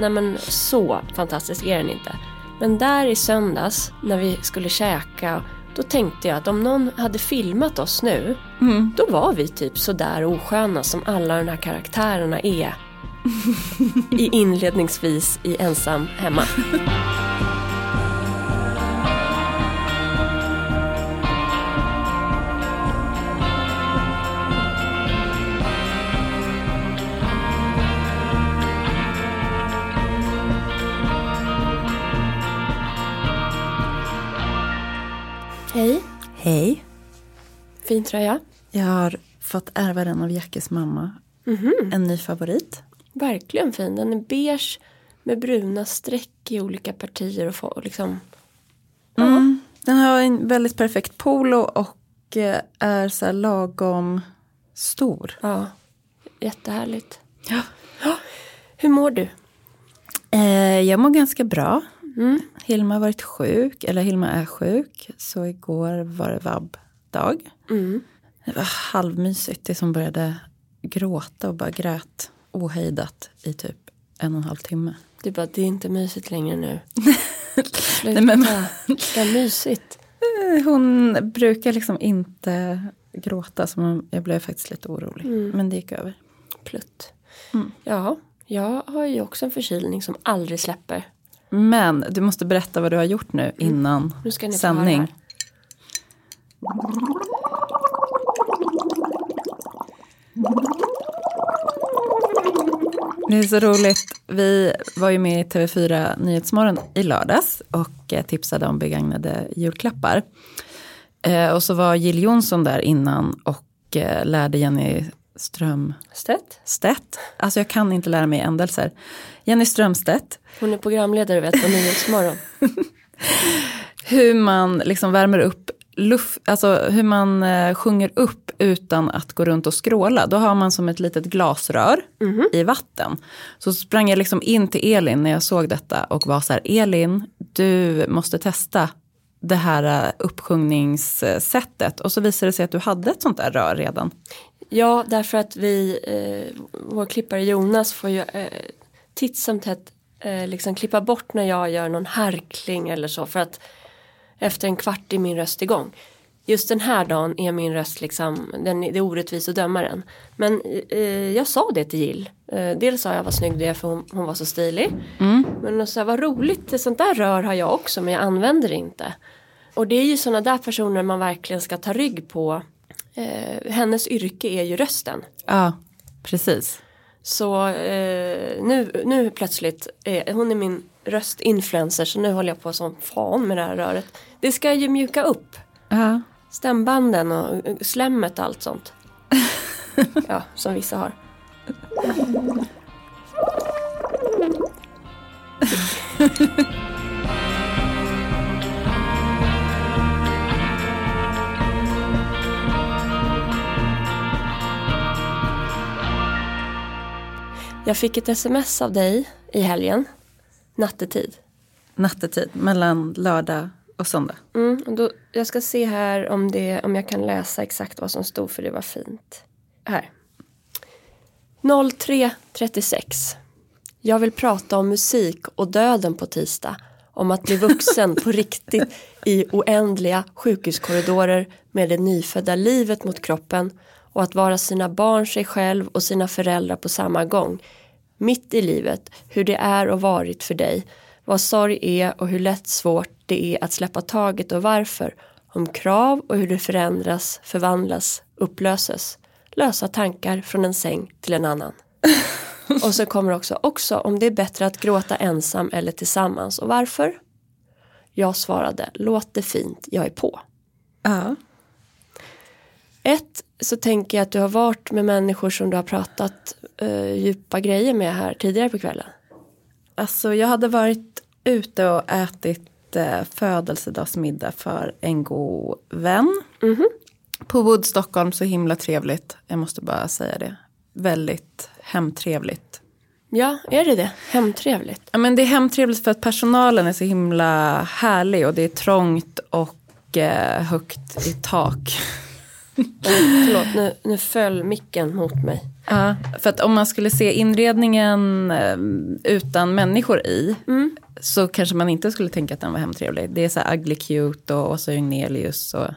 Nej men så fantastisk är den inte. Men där i söndags när vi skulle käka då tänkte jag att om någon hade filmat oss nu då var vi typ sådär osköna som alla de här karaktärerna är. I inledningsvis i Ensam hemma. Fin tröja. Jag har fått ärva den av Jackes mamma. En ny favorit. Verkligen fin. Den är beige med bruna streck i olika partier och liksom. Mm. Den har en väldigt perfekt polo och eh, är så lagom stor. Ja, jättehärligt. Ja. Hur mår du? Eh, jag mår ganska bra. Mm. Hilma har varit sjuk, eller Hilma är sjuk. Så igår var det vabb-dag. Mm. Det var halvmysigt tills hon började gråta och bara grät ohejdat i typ en och en halv timme. Du bara, det är inte mysigt längre nu. Nej, men- Sluta. Vad mysigt. Eh, Hon brukar liksom inte gråta, så man- jag blev faktiskt lite orolig. Men det gick över. Plutt. Mm. Ja, jag har ju också en förkylning som aldrig släpper. Men du måste berätta vad du har gjort nu innan Nu ska ni få sändning. Det är så roligt. Vi var ju med i TV4 Nyhetsmorgon i lördags och eh, tipsade om begagnade julklappar. Eh, och så var Jill Johnson där innan och eh, lärde Jenny Strömstedt. Stett. Alltså jag kan inte lära mig ändelser. Jenny Strömstedt. Hon är programledare vet på Nyhetsmorgon. Hur man liksom värmer upp luft, alltså hur man eh, sjunger upp utan att gå runt och skråla. Då har man som ett litet glasrör i vatten. Så sprang jag liksom in till Elin när jag såg detta och var så här, Elin, du måste testa det här eh, uppsjungningssättet. Och så visade det sig att du hade ett sånt där rör redan. Ja, därför att vi, eh, vår klippare Jonas får ju eh, titt som tätt eh, liksom klippa bort när jag gör någon harkling eller så för att efter en kvart är min röst igång. Just den här dagen är min röst liksom, den, det är orättvist att döma den. Men eh, jag sa det till Jill. Eh, dels sa jag vad snygg du är för hon, hon var så stilig. Men också vad roligt, sånt där rör har jag också men jag använder det inte. Och det är ju sådana där personer man verkligen ska ta rygg på. Eh, hennes yrke är ju rösten. Ja, precis. Så eh, nu, nu plötsligt, eh, hon är min röstinfluencer så nu håller jag på som fan med det här röret. Det ska ju mjuka upp Ja. stämbanden och slemmet och allt sånt. ja, som vissa har. Jag fick ett sms av dig i helgen, nattetid. Nattetid mellan lördag och söndag. Mm, och då, jag ska se här om, det, om jag kan läsa exakt vad som stod för det var fint. Här. 03.36. Jag vill prata om musik och döden på tisdag. Om att bli vuxen på riktigt i oändliga sjukhuskorridorer med det nyfödda livet mot kroppen och att vara sina barn, sig själv och sina föräldrar på samma gång. Mitt i livet, hur det är och varit för dig. Vad sorg är och hur lätt svårt det är att släppa taget och varför. Om krav och hur det förändras, förvandlas, upplöses. Lösa tankar från en säng till en annan. Och så kommer också, också om det är bättre att gråta ensam eller tillsammans och varför? Jag svarade, låt det fint, jag är på. Ja. Ett, så tänker jag att du har varit med människor som du har pratat eh, djupa grejer med här tidigare på kvällen. Alltså jag hade varit ute och ätit eh, födelsedagsmiddag för en god vän. På Wood Stockholm, så himla trevligt. Jag måste bara säga det. Väldigt hemtrevligt. Ja, är det det? Hemtrevligt. Ja, men det är hemtrevligt för att personalen är så himla härlig och det är trångt och eh, högt i tak. Oh, förlåt, nu, nu föll micken mot mig. Ja, för att om man skulle se inredningen eh, utan människor i Mm. så kanske man inte skulle tänka att den var hemtrevlig. Det är så här ugly cute och Åsa Jungelius och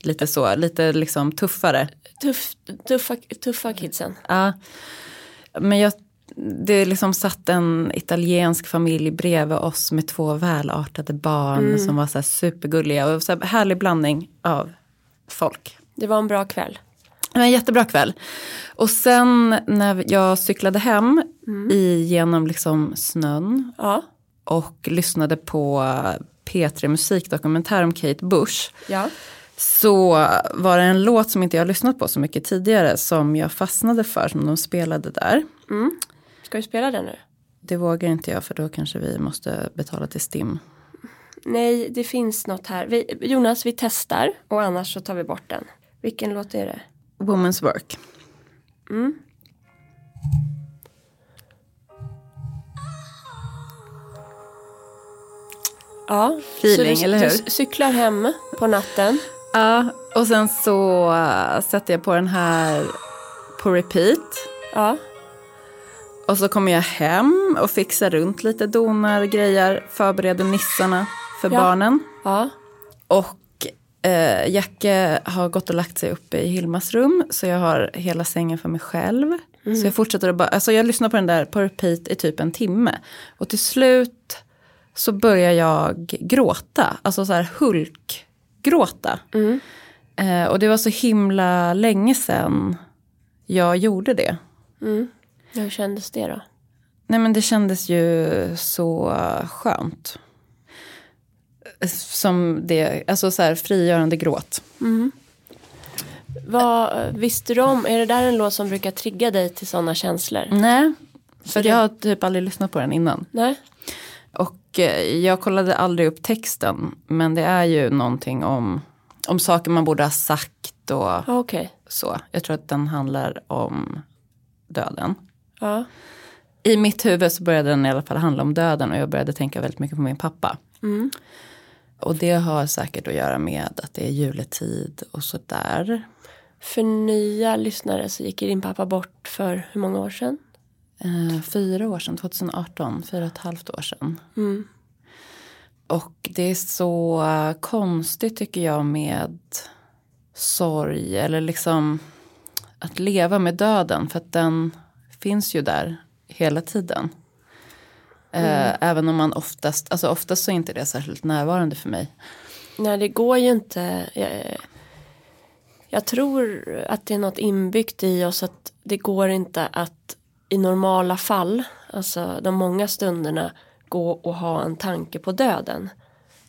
lite så, lite liksom tuffare. Tuff, tuffa, tuffa kidsen. Ja. Men jag, det liksom satt en italiensk familj bredvid oss med två välartade barn som var så här supergulliga och så här härlig blandning av folk. Det var en bra kväll. Det var en jättebra kväll. Och sen när jag cyklade hem genom liksom snön Ja. och lyssnade på P3 Musikdokumentär om Kate Bush. Ja. Så var det en låt som inte jag lyssnat på så mycket tidigare som jag fastnade för som de spelade där. Ska vi spela den nu? Det vågar inte jag för då kanske vi måste betala till STIM. Nej, det finns något här. Vi, Jonas, vi testar och annars så tar vi bort den. Vilken låt är det? Woman's Work. Ja, Feeling, så du, eller hur? Du cyklar hem på natten. Ja, och sen så uh, sätter jag på den här på repeat. Ja, Och så kommer jag hem och fixar runt lite donar, grejer, förbereder nissarna för Ja. barnen. ja, Och eh, Jacke har gått och lagt sig uppe i Hilmas rum så jag har hela sängen för mig själv. Så jag fortsätter att bara, alltså jag lyssnar på den där på repeat i typ en timme. Och till slut så börjar jag gråta, alltså så här hulkgråta. Eh, och det var så himla länge sedan jag gjorde det. hur kändes det då? Nej men det kändes ju så skönt. Som det, alltså så här frigörande gråt. Vad visste du om, är det där en låt som brukar trigga dig till sådana känslor? Nej, för jag har typ aldrig lyssnat på den innan. Nej? Och eh, jag kollade aldrig upp texten. Men det är ju någonting om, om saker man borde ha sagt och Okej. så. Jag tror att den handlar om döden. Ja. I mitt huvud så började den i alla fall handla om döden och jag började tänka väldigt mycket på min pappa. Och det har säkert att göra med att det är juletid och sådär. För nya lyssnare så gick din pappa bort för hur många år sedan? Eh, fyra år sedan, 2018, fyra och ett halvt år sedan. Och det är så konstigt tycker jag med sorg eller liksom att leva med döden för att den finns ju där hela tiden. Eh, även om man oftast, alltså oftast så är inte det särskilt närvarande för mig. Nej, det går ju inte. Jag, jag tror att det är något inbyggt i oss att det går inte att i normala fall, alltså de många stunderna, gå och ha en tanke på döden.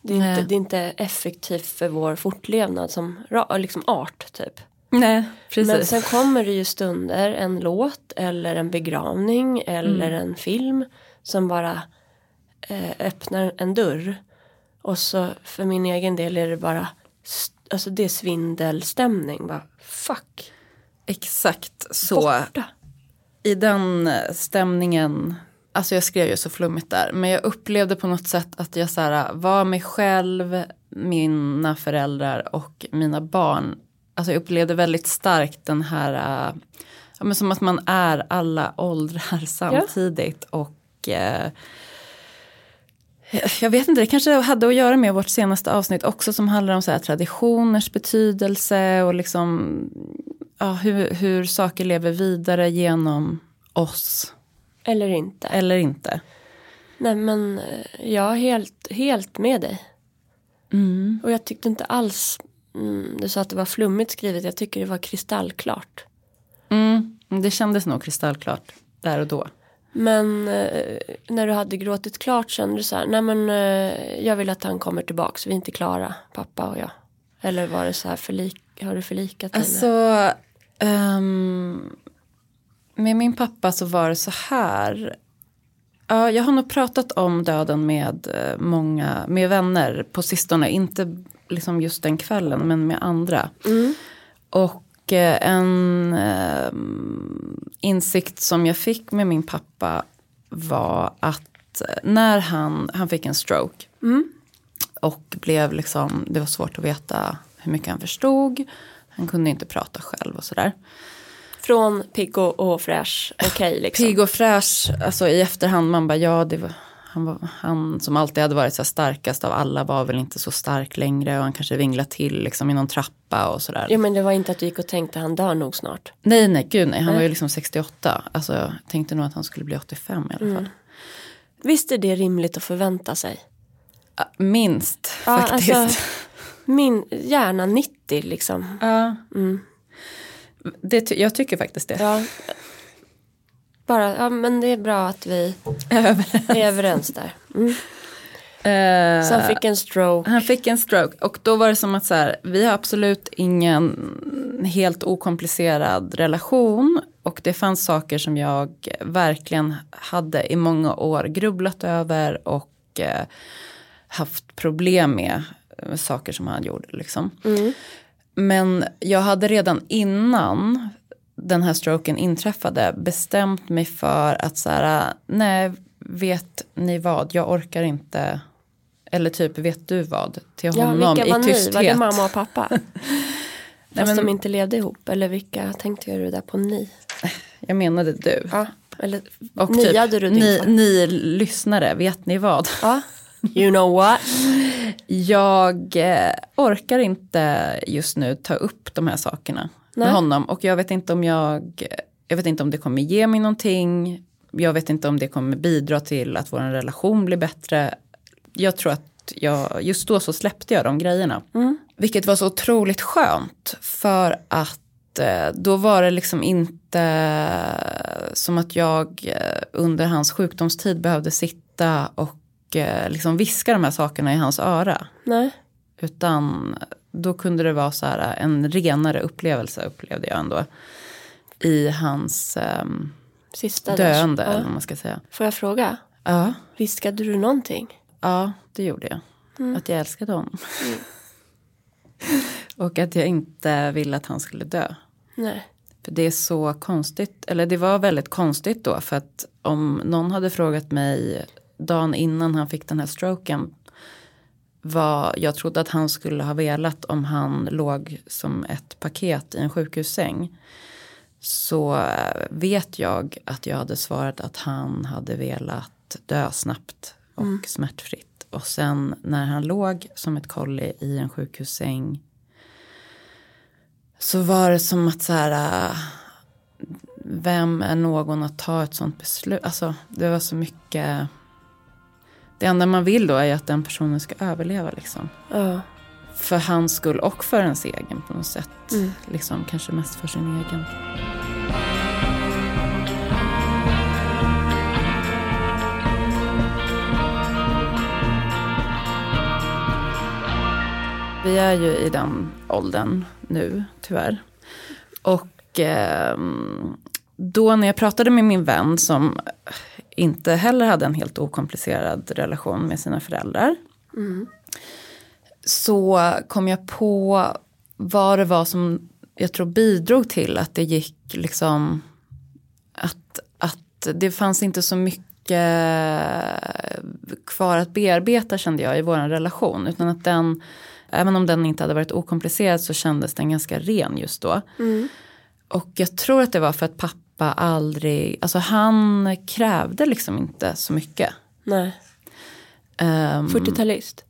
Det är, inte, det är inte effektivt för vår fortlevnad som liksom art typ. Nej, Men sen kommer det ju stunder, en låt eller en begravning eller Mm. en film som bara eh, öppnar en dörr. Och så för min egen del är det bara, alltså det är svindelstämning. Bara, fuck, Exakt så. borta. i den stämningen, alltså jag skrev ju så flummigt där, men jag upplevde på något sätt att jag så här, var mig själv, mina föräldrar och mina barn. Alltså jag upplevde väldigt starkt den här, eh, ja, men som att man är alla åldrar samtidigt och eh, jag vet inte, det kanske hade att göra med vårt senaste avsnitt också som handlar om så här, traditioners betydelse och liksom ja, hur, hur saker lever vidare genom oss Eller inte. eller inte. Nej men eh, jag är helt, helt med dig. Och jag tyckte inte alls, mm, du sa att det var flummigt skrivet, jag tycker det var kristallklart. Mm, det kändes nog kristallklart där och då. Men eh, när du hade gråtit klart kände du så här, nej men eh, jag vill att han kommer tillbaks, vi är inte klara, pappa och jag. Eller var det så här, förlik, har du förlikat med? Alltså, ehm, med min pappa så var det så här. Ja, jag har nog pratat om döden med eh, många, med vänner på sistone. Inte liksom just den kvällen, men med andra. Och eh, en eh, insikt som jag fick med min pappa var att eh, när han, han fick en stroke. Och blev liksom, det var svårt att veta hur mycket han förstod. Han kunde inte prata själv och sådär. Från pigg och, och fräsch, okej okay, liksom. Pigg och fräsch, alltså i efterhand man bara ja det var han, var, han som alltid hade varit så starkast av alla var väl inte så stark längre och han kanske vinglade till liksom i någon trappa och sådär. Ja men det var inte att du gick och tänkte han dör nog snart. Nej nej gud nej, han nej. var ju liksom 68. Alltså jag tänkte nog att han skulle bli 85 i alla fall. Mm. Visst är det rimligt att förvänta sig? Minst ja, faktiskt. Alltså, min, gärna 90 liksom. Ja. Mm. Det, jag tycker faktiskt det. Ja. Bara, ja men det är bra att vi är överens där. Mm. Uh, så han fick en stroke. Han fick en stroke och då var det som att så här, vi har absolut ingen helt okomplicerad relation. Och det fanns saker som jag verkligen hade i många år grubblat över och eh, haft problem med. Saker som han gjorde liksom. Mm. Men jag hade redan innan den här stroken inträffade bestämt mig för att så här, nej, vet ni vad, jag orkar inte, eller typ vet du vad, till honom ja, vilka var i tysthet. Ni? Var det mamma och pappa? Fast men, de inte levde ihop, eller vilka tänkte du där på ni? Jag menade du. Ja, eller och niade typ, du ni, ni lyssnare, vet ni vad? Ja. You know what? jag eh, orkar inte just nu ta upp de här sakerna med honom. Och jag vet inte om jag, jag vet inte om det kommer ge mig någonting. Jag vet inte om det kommer bidra till att vår relation blir bättre. Jag tror att jag, just då så släppte jag de grejerna. Mm. Vilket var så otroligt skönt. För att eh, då var det liksom inte som att jag eh, under hans sjukdomstid behövde sitta och eh, liksom viska de här sakerna i hans öra. Nej. Utan då kunde det vara så här en renare upplevelse upplevde jag ändå. I hans um, Sista döende ja. eller vad man ska säga. Får jag fråga? Ja. Viskade du någonting? Ja, det gjorde jag. Mm. Att jag älskade honom. Mm. och att jag inte ville att han skulle dö. Nej. För det är så konstigt, eller det var väldigt konstigt då för att om någon hade frågat mig dagen innan han fick den här stroken vad jag trodde att han skulle ha velat om han låg som ett paket i en sjukhussäng. Så vet jag att jag hade svarat att han hade velat dö snabbt och mm. smärtfritt. Och sen när han låg som ett kolli i en sjukhussäng. Så var det som att så här. Vem är någon att ta ett sånt beslut? Alltså det var så mycket det enda man vill då är att den personen ska överleva liksom. Ja. För hans skull och för ens egen på något sätt. Mm. Liksom, kanske mest för sin egen. Vi är ju i den åldern nu, tyvärr. Och eh, då när jag pratade med min vän som inte heller hade en helt okomplicerad relation med sina föräldrar. Mm. Så kom jag på vad det var som jag tror bidrog till att det gick liksom att, att det fanns inte så mycket kvar att bearbeta kände jag i vår relation. Utan att den, även om den inte hade varit okomplicerad så kändes den ganska ren just då. Mm. Och jag tror att det var för att pappa pappa aldrig, alltså han krävde liksom inte så mycket. Nej. Um, ehm, 40-talist?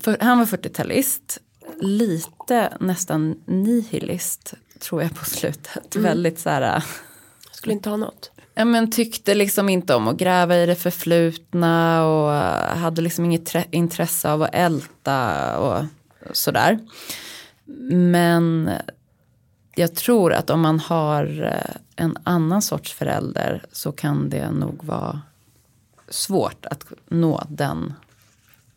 För, han var 40-talist. Lite nästan nihilist tror jag på slutet. Mm. Väldigt så här. Skulle inte ha något? Ja, men tyckte liksom inte om att gräva i det förflutna och hade liksom inget intresse av att älta och sådär. Men jag tror att om man har eh, en annan sorts förälder så kan det nog vara svårt att nå den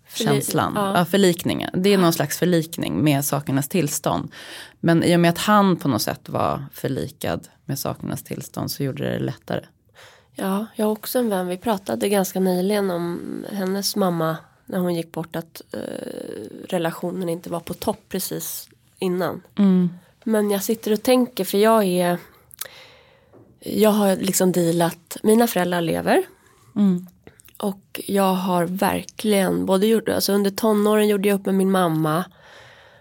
Förli känslan. Ja. ja. förlikningen. Det är någon slags förlikning med sakernas tillstånd. Men i och med att han på något sätt var förlikad med sakernas tillstånd så gjorde det det lättare. Ja, jag har också en vän. Vi pratade ganska nyligen om hennes mamma när hon gick bort. Att eh, relationen inte var på topp precis innan. Mm. Men jag sitter och tänker för jag är Jag har liksom dealat, mina föräldrar lever. Mm. Och jag har verkligen både gjort, alltså under tonåren gjorde jag upp med min mamma.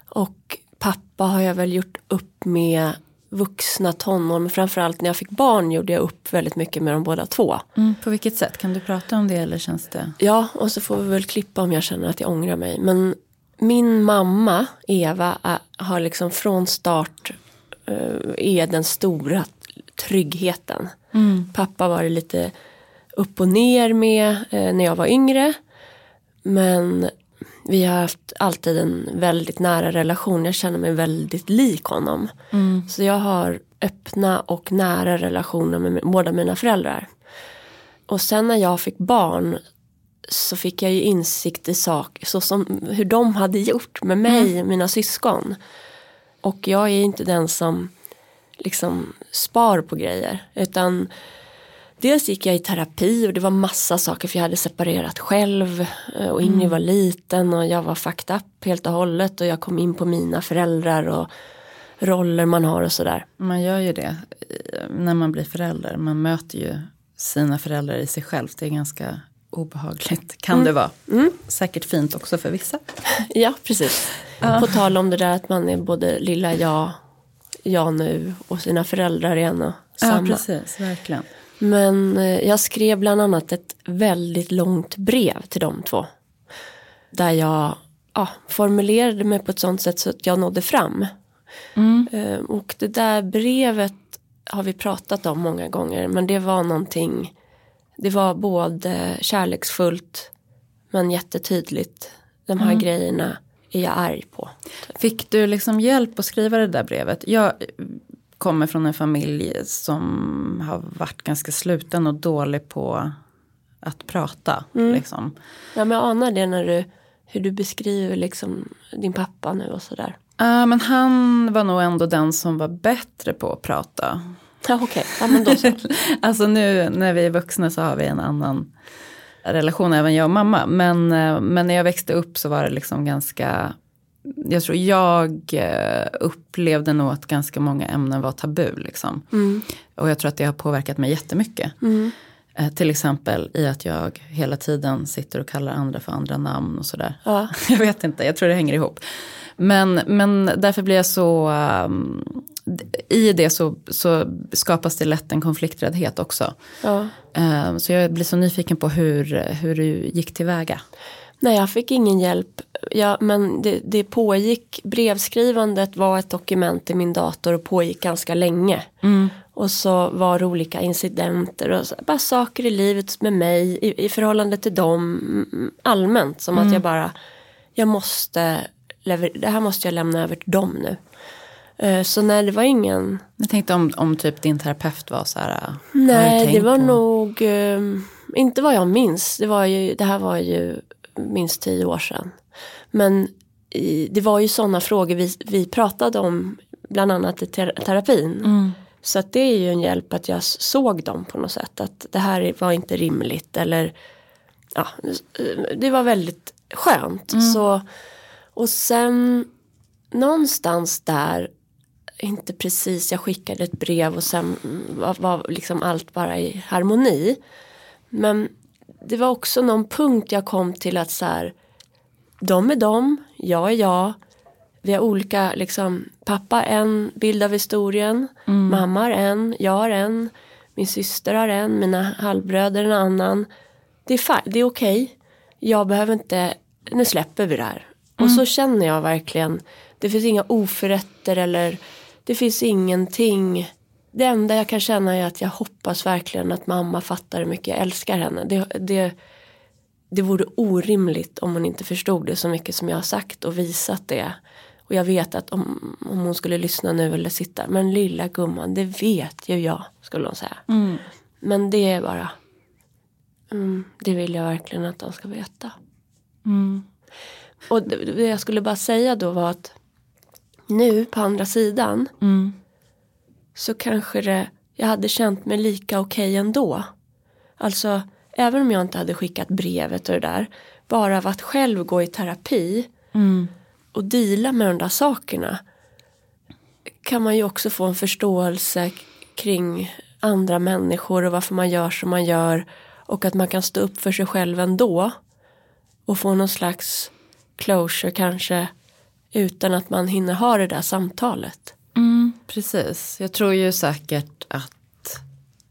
Och pappa har jag väl gjort upp med vuxna tonår men framförallt när jag fick barn gjorde jag upp väldigt mycket med de båda två. Mm, på vilket sätt? Kan du prata om det eller känns det? Ja, och så får vi väl klippa om jag känner att jag ångrar mig. Men min mamma, Eva, har liksom från start uh, är den stora tryggheten. Mm. Pappa var det lite upp och ner med uh, när jag var yngre. Men vi har haft alltid en väldigt nära relation. Jag känner mig väldigt lik honom. Mm. Så jag har öppna och nära relationer med båda mina föräldrar. Och sen när jag fick barn så fick jag ju insikt i saker så som hur de hade gjort med mig och mm. mina syskon. Och jag är inte den som liksom spar på grejer utan Dels gick jag i terapi och det var massa saker för jag hade separerat själv eh, och Ingrid mm. var liten och jag var fucked up helt och hållet och jag kom in på mina föräldrar och roller man har och sådär. Man gör ju det eh, när man blir förälder. Man möter ju sina föräldrar i sig själv. Det är ganska obehagligt kan mm. det vara. Mm. Säkert fint också för vissa. ja, precis. Ja. På tal om det där att man är både lilla jag, jag nu och sina föräldrar igen och samma. Ja, precis, verkligen. Men eh, jag skrev bland annat ett väldigt långt brev till de två. Där jag ja, formulerade mig på ett sånt sätt så att jag nådde fram. Mm. Eh, och det där brevet har vi pratat om många gånger men det var någonting det var både kärleksfullt men jättetydligt. De här mm. grejerna är jag arg på. Fick du liksom hjälp att skriva det där brevet? Jag kommer från en familj som har varit ganska sluten och dålig på att prata. Mm. Liksom. Ja men jag anar det när du, hur du beskriver liksom din pappa nu och sådär. Uh, men han var nog ändå den som var bättre på att prata. Ja okej, okay. ja men då så. alltså nu när vi är vuxna så har vi en annan relation, även jag och mamma. Men, eh, men när jag växte upp så var det liksom ganska jag tror jag eh, upplevde nog att ganska många ämnen var tabu. Liksom. Mm. Och jag tror att det har påverkat mig jättemycket. Mm. Eh, till exempel i att jag hela tiden sitter och kallar andra för andra namn och sådär. Ja. jag vet inte, jag tror det hänger ihop. Men, men därför blir jag så, um, i det så, så skapas det lätt en konflikträddhet också. Ja. Um, så jag blir så nyfiken på hur, hur du gick tillväga. Nej, jag fick ingen hjälp. Ja, men det, det pågick, brevskrivandet var ett dokument i min dator och pågick ganska länge. Mm. Och så var det olika incidenter och så, bara saker i livet med mig i, i förhållande till dem allmänt. Som mm. att jag bara, jag måste, det här måste jag lämna över till dem nu. Eh, så nej, det var ingen... Jag tänkte om, om typ din terapeut var så här. Nej, det var på? nog, um, inte vad jag minns. Det, var ju, det här var ju minst tio år sedan. Men det var ju sådana frågor vi, vi pratade om bland annat i ter terapin. Mm. Så att det är ju en hjälp att jag såg dem på något sätt. Att det här var inte rimligt eller ja, det var väldigt skönt. Mm. Så, och sen någonstans där, inte precis, jag skickade ett brev och sen var, var liksom allt bara i harmoni. Men det var också någon punkt jag kom till att så här, de är de, jag är jag. Vi har olika, liksom, pappa en bild av historien, mm. mamma har en, jag har en, min syster har en, mina halvbröder en annan. Det är, det är okej, okay. jag behöver inte, nu släpper vi det här. Mm. Och så känner jag verkligen, det finns inga oförrätter eller det finns ingenting det enda jag kan känna är att jag hoppas verkligen att mamma fattar hur mycket jag älskar henne. Det, det, det vore orimligt om hon inte förstod det så mycket som jag har sagt och visat det. Och jag vet att om, om hon skulle lyssna nu eller sitta, men lilla gumman, det vet ju jag, skulle hon säga. Mm. Men det är bara, mm, det vill jag verkligen att de ska veta. Mm. Och det, jag skulle bara säga då var att nu på andra sidan mm så kanske det, jag hade känt mig lika okej okay ändå. Alltså även om jag inte hade skickat brevet och det där. Bara av att själv gå i terapi mm. och dela med de där sakerna. Kan man ju också få en förståelse kring andra människor och varför man gör som man gör. Och att man kan stå upp för sig själv ändå. Och få någon slags closure kanske utan att man hinner ha det där samtalet. Mm, precis, jag tror ju säkert att,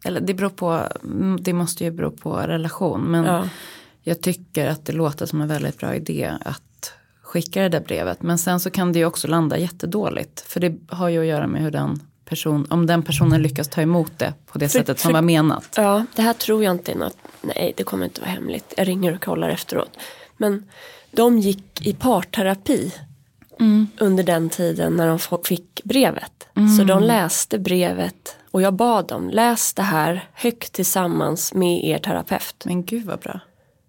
eller det beror på, mm, det måste ju bero på relation. Men Ja. jag tycker att det låter som en väldigt bra idé att skicka det där brevet. Men sen så kan det ju också landa jättedåligt. För det har ju att göra med hur den person, om den personen lyckas ta emot det på det För- sättet som för- var menat. Ja, det här tror jag inte är något, nej det kommer inte vara hemligt. Jag ringer och kollar efteråt. Men de gick i parterapi under den tiden när de fick brevet. Så de läste brevet och jag bad dem, läs det här högt tillsammans med er terapeut. Men gud vad bra.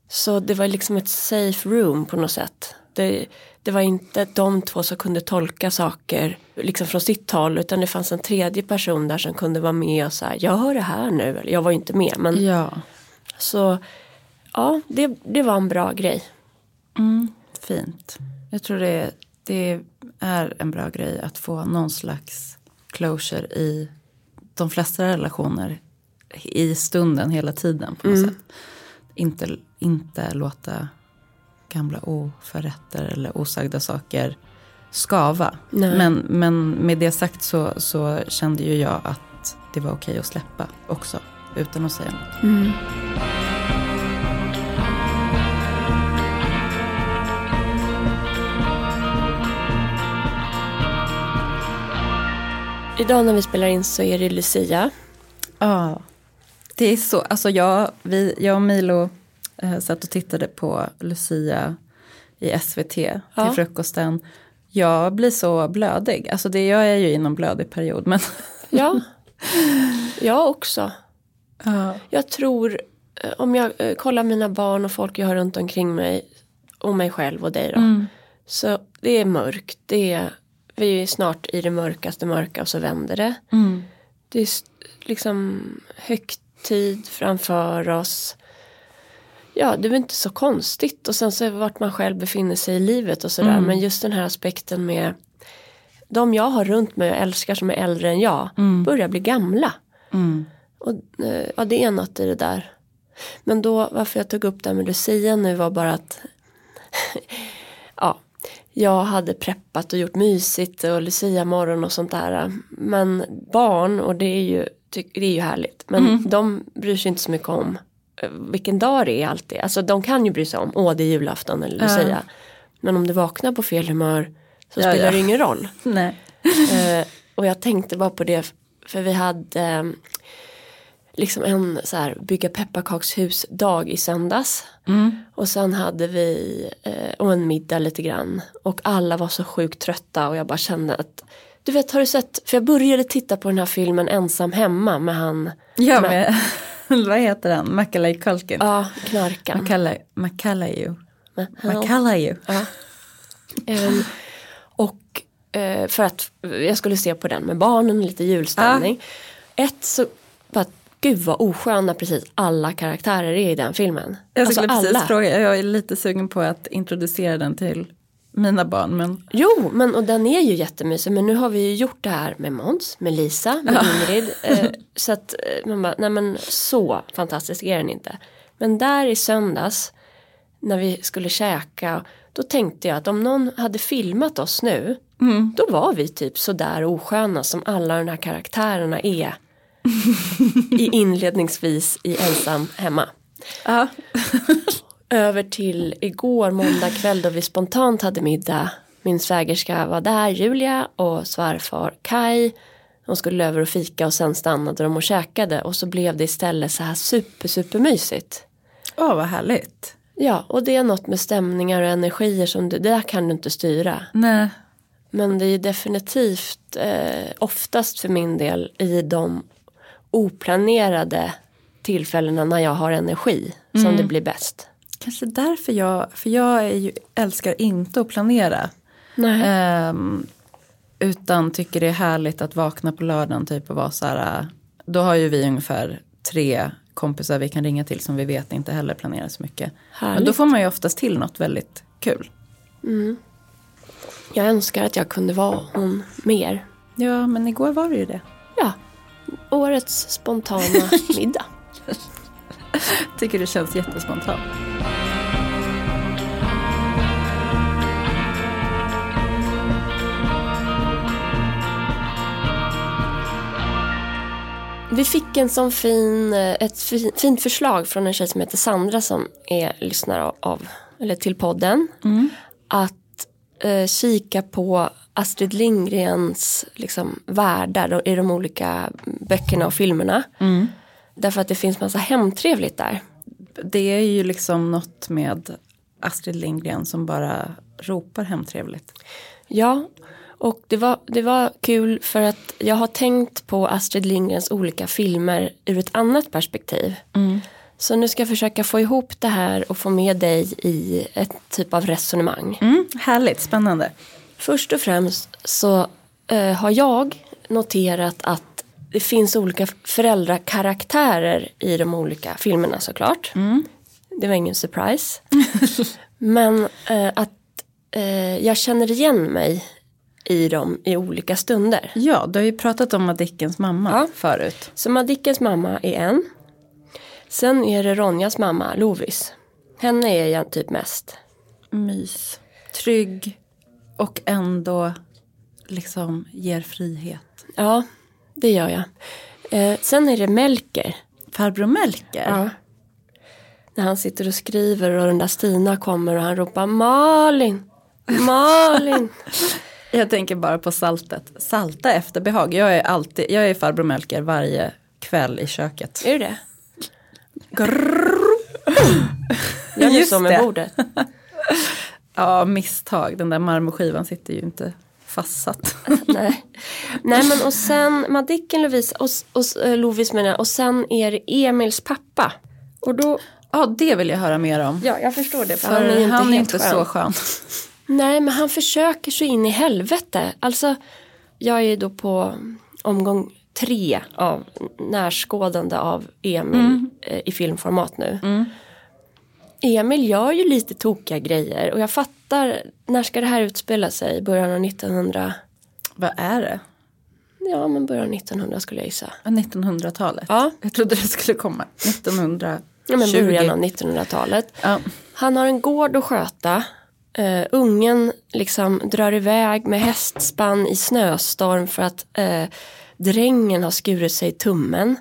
Så det var liksom ett safe room på något sätt. Det, det var inte de två som kunde tolka saker liksom från sitt håll utan det fanns en tredje person där som kunde vara med och säga jag hör det här nu. Jag var ju inte med men Ja, så ja det, det var en bra grej. Fint. Jag tror det, det är en bra grej att få någon slags closure i de flesta relationer i stunden hela tiden på något Mm. sätt. Inte, inte låta gamla oförrätter eller osagda saker skava. Nej. Men, men med det sagt så, så kände ju jag att det var okej att släppa också utan att säga något. Idag när vi spelar in så är det Lucia. Ja, det är så. Alltså jag, vi, jag och Milo eh, satt och tittade på Lucia i SVT till frukosten. Jag blir så blödig. Alltså det, jag är ju i någon blödig period. Men Ja, jag också. ja. Jag tror, eh, om jag eh, kollar mina barn och folk jag har runt omkring mig och mig själv och dig då. Mm. Så det är mörkt, det är, vi är snart i det mörkaste mörka och så vänder det. Mm. Det är liksom högtid framför oss. Ja, det är väl inte så konstigt. Och sen så vart man själv befinner sig i livet och sådär. Mm. Men just den här aspekten med de jag har runt mig och älskar som är äldre än jag börjar bli gamla. Mm. Och, eh, ja, det är något i det där. Men då, varför jag tog upp det här med Lucia nu var bara att jag hade preppat och gjort mysigt och Lucia morgon och sånt där. Men barn, och det är ju, det är ju härligt, men de bryr sig inte så mycket om eh, vilken dag det är alltid. Alltså de kan ju bry sig om, åh det är julafton eller Lucia. Men om du vaknar på fel humör så Ja, spelar ja. det ingen roll. Eh, och jag tänkte bara på det för vi hade liksom en så här bygga pepparkakshus dag i söndags. Och sen hade vi eh, och en middag lite grann. Och alla var så sjukt trötta och jag bara kände att du vet har du sett, för jag började titta på den här filmen Ensam hemma med han, Ja, Men- med, vad heter den? Macaulay Culkin. ja knarkan. Macaulay, Macaulay, Ja. Macaulay. Ja. Ehm, och eh, för att jag skulle se på den med barnen, lite julstämning. Ett så bara, gud vad osköna precis alla karaktärer är i den filmen. Jag Alltså skulle precis alla. fråga, jag är lite sugen på att introducera den till mina barn. Men Jo, men och den är ju jättemysig. Men nu har vi ju gjort det här med Måns, med Lisa, med Ingrid. Eh, så att eh, man bara, nej men så fantastisk är den inte. Men där i söndags, när vi skulle käka, då tänkte jag att om någon hade filmat oss nu, då var vi typ sådär osköna som alla de här karaktärerna är. I inledningsvis i Ensam hemma. ja. Över till igår måndag kväll då vi spontant hade middag. Min svägerska var där, Julia och svärfar Kai. De skulle över och fika och sen stannade de och käkade och så blev det istället så här super super mysigt. Åh, vad härligt. Ja, och det är något med stämningar och energier som du, det där kan du inte styra. Nej. Men det är definitivt eh, oftast för min del i de oplanerade tillfällena när jag har energi som det blir bäst. Kanske därför jag, för jag ju, älskar inte att planera. Nej. Ehm, utan tycker det är härligt att vakna på lördagen typ och vara så här. äh, Då har ju vi ungefär tre kompisar vi kan ringa till som vi vet inte heller planerar så mycket. Men då Härligt. får man ju oftast till något väldigt kul. Jag önskar att jag kunde vara hon mer. Ja, men igår var det ju det. Ja, årets spontana middag. Tycker det känns jättespontant. Vi fick en sån fin, eh, ett fint förslag från en tjej som heter Sandra som är lyssnare av, eller till podden. Mm. Att eh, kika på Astrid Lindgrens liksom, världar i de olika böckerna och filmerna. Därför att det finns massa hemtrevligt där. Det är ju liksom något med Astrid Lindgren som bara ropar hemtrevligt. Ja, och det var, det var kul för att jag har tänkt på Astrid Lindgrens olika filmer ur ett annat perspektiv. Så nu ska jag försöka få ihop det här och få med dig i ett typ av resonemang. Mm, härligt, spännande. Först och främst så eh, har jag noterat att det finns olika föräldrakaraktärer i de olika filmerna såklart. Det var ingen surprise. Men eh, att eh, jag känner igen mig i dem i olika stunder. Ja, du har ju pratat om Madickens mamma Ja. förut. Så Madickens mamma är en. Sen är det Ronjas mamma, Lovis. Henne är jag typ mest. Mys. Trygg och ändå liksom ger frihet. Ja, det gör jag. Eh, sen är det Melker. Farbror Melker. Ja. När han sitter och skriver och den där Stina kommer och han ropar Malin, Malin. Jag tänker bara på saltet. Salta efter behag. Jag är alltid, jag är farbror Melker varje kväll i köket. är det det? Gör ni Just så med det. bordet? Ja, misstag. Den där marmorskivan sitter ju inte fastsatt. Nej. Nej men och sen Madicken, Lovisa och, och eh, Lovis menar. Och sen är det Emils pappa. Och då, Ja, det vill jag höra mer om. ja jag förstår det. För För han är ju inte, han är inte skön. så skön. Nej, men han försöker så in i helvete. Alltså, jag är då på omgång tre av närskådande av Emil eh, i filmformat nu. Emil gör ju lite tokiga grejer och jag fattar, när ska det här utspela sig? Början av 1900? Vad är det? Ja, men början av 1900 skulle jag gissa. 1900-talet? Ja. Jag trodde det skulle komma 1920. Ja, men början av 1900-talet. Ja. Han har en gård att sköta. Uh, ungen liksom drar iväg med hästspann i snöstorm för att eh, drängen har skurit sig i tummen.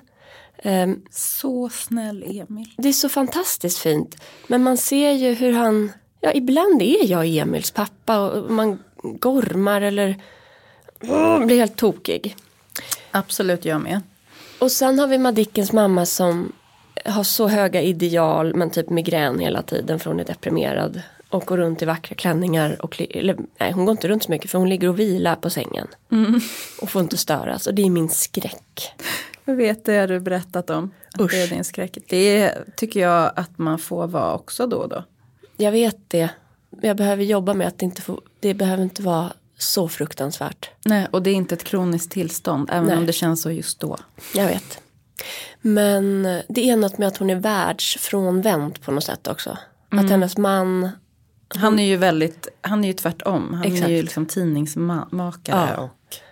Ehm, Så snäll Emil. det är så fantastiskt fint. Men man ser ju hur han, ja ibland är jag Emils pappa och man gormar eller oh, blir helt tokig. Absolut jag med. Och sen har vi Madickens mamma som har så höga ideal men typ migrän hela tiden för hon är deprimerad. Och går runt i vackra klänningar. Och, eller, nej, hon går inte runt så mycket för hon ligger och vilar på sängen. Och får inte störas. Och det är min skräck. Jag vet det har du berättat om. Att det är din skräck. Det tycker jag att man får vara också då och då. Jag vet det. Jag behöver jobba med att det inte får, det behöver inte vara så fruktansvärt. Nej, och det är inte ett kroniskt tillstånd. Även Nej. om det känns så just då. Jag vet. Men det är något med att hon är världsfrånvänd på något sätt också. Att hennes man Han är ju väldigt, han är ju tvärtom. Han Exakt. är ju liksom tidningsmakare. Ja. Och,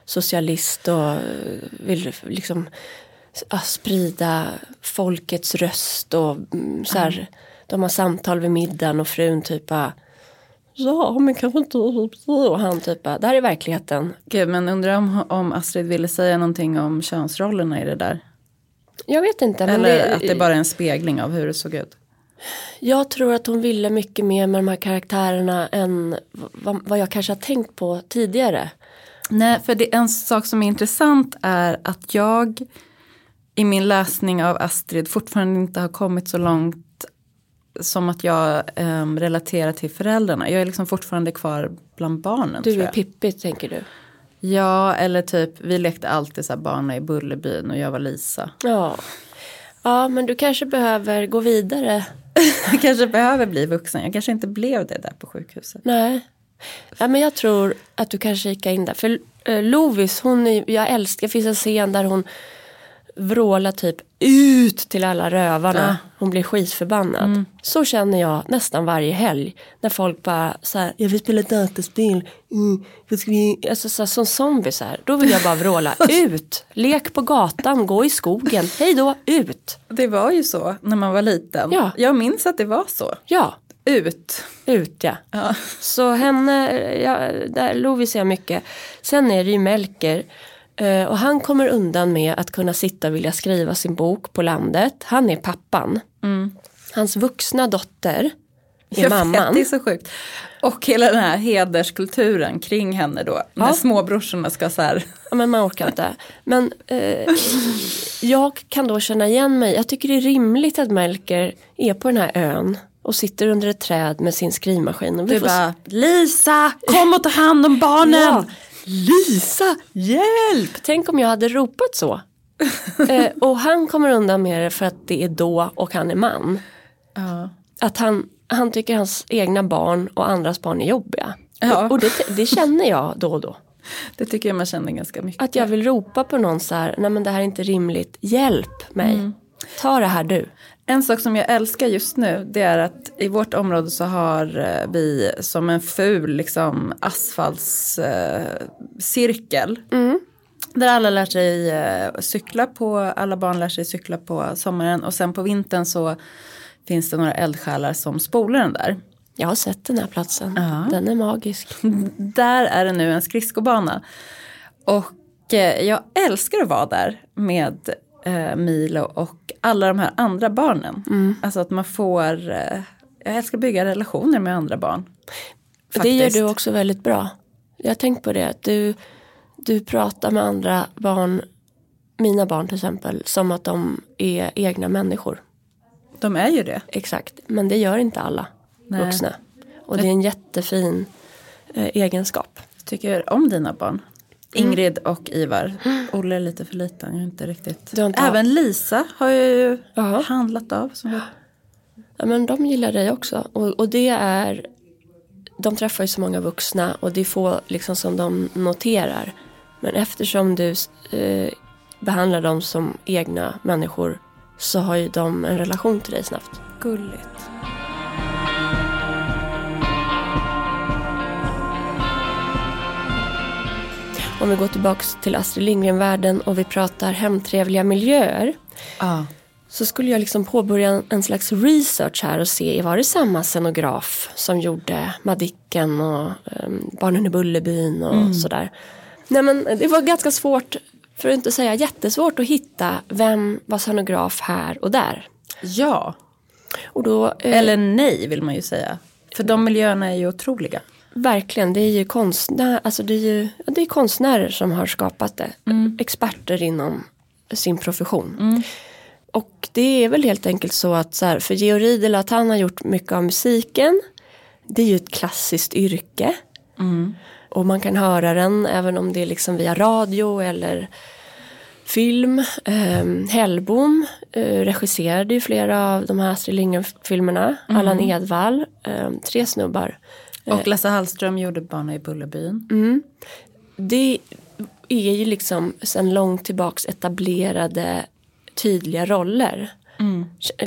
socialist och vill liksom sprida folkets röst och mm, så här, de har samtal vid middagen och frun typ Ja men kanske inte och han typ det här är verkligheten. Gud, men undrar om, om Astrid ville säga någonting om könsrollerna i det där. Jag vet inte. Eller det, att det bara är en spegling av hur det såg ut. Jag tror att hon ville mycket mer med de här karaktärerna än vad, vad jag kanske har tänkt på tidigare. Nej, för det, en sak som är intressant är att jag i min läsning av Astrid fortfarande inte har kommit så långt som att jag em, relaterar till föräldrarna. Jag är liksom fortfarande kvar bland barnen. Du är. Pippi tänker du. Ja, eller typ vi lekte alltid så här barnen i Bullerbyn och jag var Lisa. Ja. Ja men du kanske behöver gå vidare. Jag kanske behöver bli vuxen. Jag kanske inte blev det där på sjukhuset. Nej. Ja, men jag tror att du kan kika in där. För eh, Lovis, hon är, jag älskar, det finns en scen där hon vrålar typ ut till alla rövarna. Hon blir skitförbannad. Så känner jag nästan varje helg. När folk bara så här, jag vill spela dataspel. Mm, ska, alltså, så här, som zombies här. Då vill jag bara vråla ut. Lek på gatan, gå i skogen. Hej då, ut. Det var ju så när man var liten. Ja. Jag minns att det var så. Ja, Ut. ut ja. Ja. Så henne, ja, där Lovis är jag mycket. Sen är det ju Melker. Eh, och han kommer undan med att kunna sitta och vilja skriva sin bok på landet. Han är pappan. Hans vuxna dotter är Mm. Jag mamman. vet, det är så sjukt. Och hela den här hederskulturen kring henne då. När Ja. småbrorsorna ska så här. Ja, men man orkar inte. Men eh, jag kan då känna igen mig. Jag tycker det är rimligt att Melker är på den här ön och sitter under ett träd med sin skrivmaskin. Och Du får bara, Lisa, kom och ta hand om barnen. Ja. Lisa, hjälp! Tänk om jag hade ropat så. eh, och han kommer undan med det för att det är då och han är man. Ja. Att han, han tycker hans egna barn och andras barn är jobbiga. Ja. Och, och det, det känner jag då och då. Det tycker jag man känner ganska mycket. Att jag vill ropa på någon så här, nej men det här är inte rimligt, hjälp mig. Ta det här du. En sak som jag älskar just nu det är att i vårt område så har eh, vi som en ful liksom, asfaltscirkel. Där alla lär sig eh, cykla på, alla barn lär sig cykla på sommaren och sen på vintern så finns det några eldsjälar som spolar den där. Jag har sett den här platsen, Ja. den är magisk. Där är det nu en skridskobana. Och eh, jag älskar att vara där med eh, Milo och alla de här andra barnen. Alltså att man får, eh, jag älskar att bygga relationer med andra barn. Det gör Faktiskt. du också väldigt bra. Jag har tänkt på det, att du, du pratar med andra barn, mina barn till exempel, som att de är egna människor. De är ju det. Exakt, men det gör inte alla Nej. vuxna. Och det är en jättefin eh, egenskap. Jag tycker om dina barn. Ingrid och Ivar. Olle är lite för liten, jag inte riktigt. Inte- Även Lisa har jag ju Ja. handlat av. Som jag... Ja, men de gillar dig också. Och, och det är, de träffar ju så många vuxna och det är få liksom, som de noterar. Men eftersom du eh, behandlar dem som egna människor så har ju de en relation till dig snabbt. Gulligt. Om vi går tillbaks till Astrid Lindgren-världen och vi pratar hemtrevliga miljöer. Ja. Så skulle jag liksom påbörja en, slags research här och se, var det samma scenograf som gjorde Madicken och um, Barnen i Bullerbyn och sådär. Nej men det var ganska svårt, för att inte säga jättesvårt att hitta vem var scenograf här och där. ja. Och då, eh, Eller nej vill man ju säga. För de miljöerna är ju otroliga. Verkligen, det är ju konstnär, alltså det är ju det är konstnärer som har skapat det. Experter inom sin profession. Och det är väl helt enkelt så att så här, för Georg Riedel att han har gjort mycket av musiken. Det är ju ett klassiskt yrke. Och man kan höra den även om det är liksom via radio eller film. Um, Hellbom eh, regisserade ju flera av de här Astrid Lindgren-filmerna. Allan Edwall, ehm, tre snubbar. Och Lasse Hallström gjorde Barnen i Bullerbyn. det är ju liksom sedan långt tillbaks etablerade tydliga roller.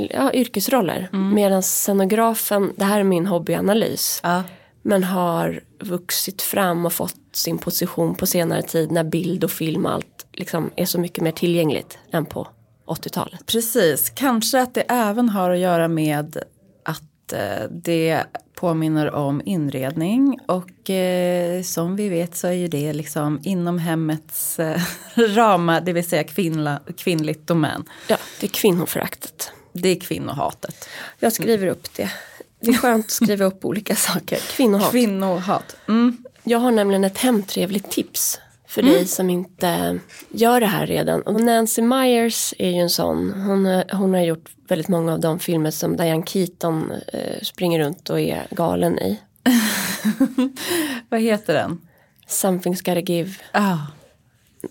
Ja, yrkesroller. Medan scenografen, det här är min hobbyanalys. Ja. Men har vuxit fram och fått sin position på senare tid när bild och film och allt liksom är så mycket mer tillgängligt än på 80-talet. Precis, kanske att det även har att göra med att eh, det påminner om inredning och eh, som vi vet så är ju det liksom inom hemmets eh, ramar, det vill säga kvinnla, kvinnligt domän. Ja, det är kvinnoföraktet. Det är kvinnohatet. Jag skriver upp det. Det är skönt att skriva upp olika saker. Kvinnohat. Kvinnohat. Mm. Jag har nämligen ett hemtrevligt tips för dig som inte gör det här redan. Och Nancy Myers är ju en sån. Hon, har- hon har gjort väldigt många av de filmer som Diane Keaton eh, springer runt och är galen i. Vad heter den? Something's gotta give. Ah.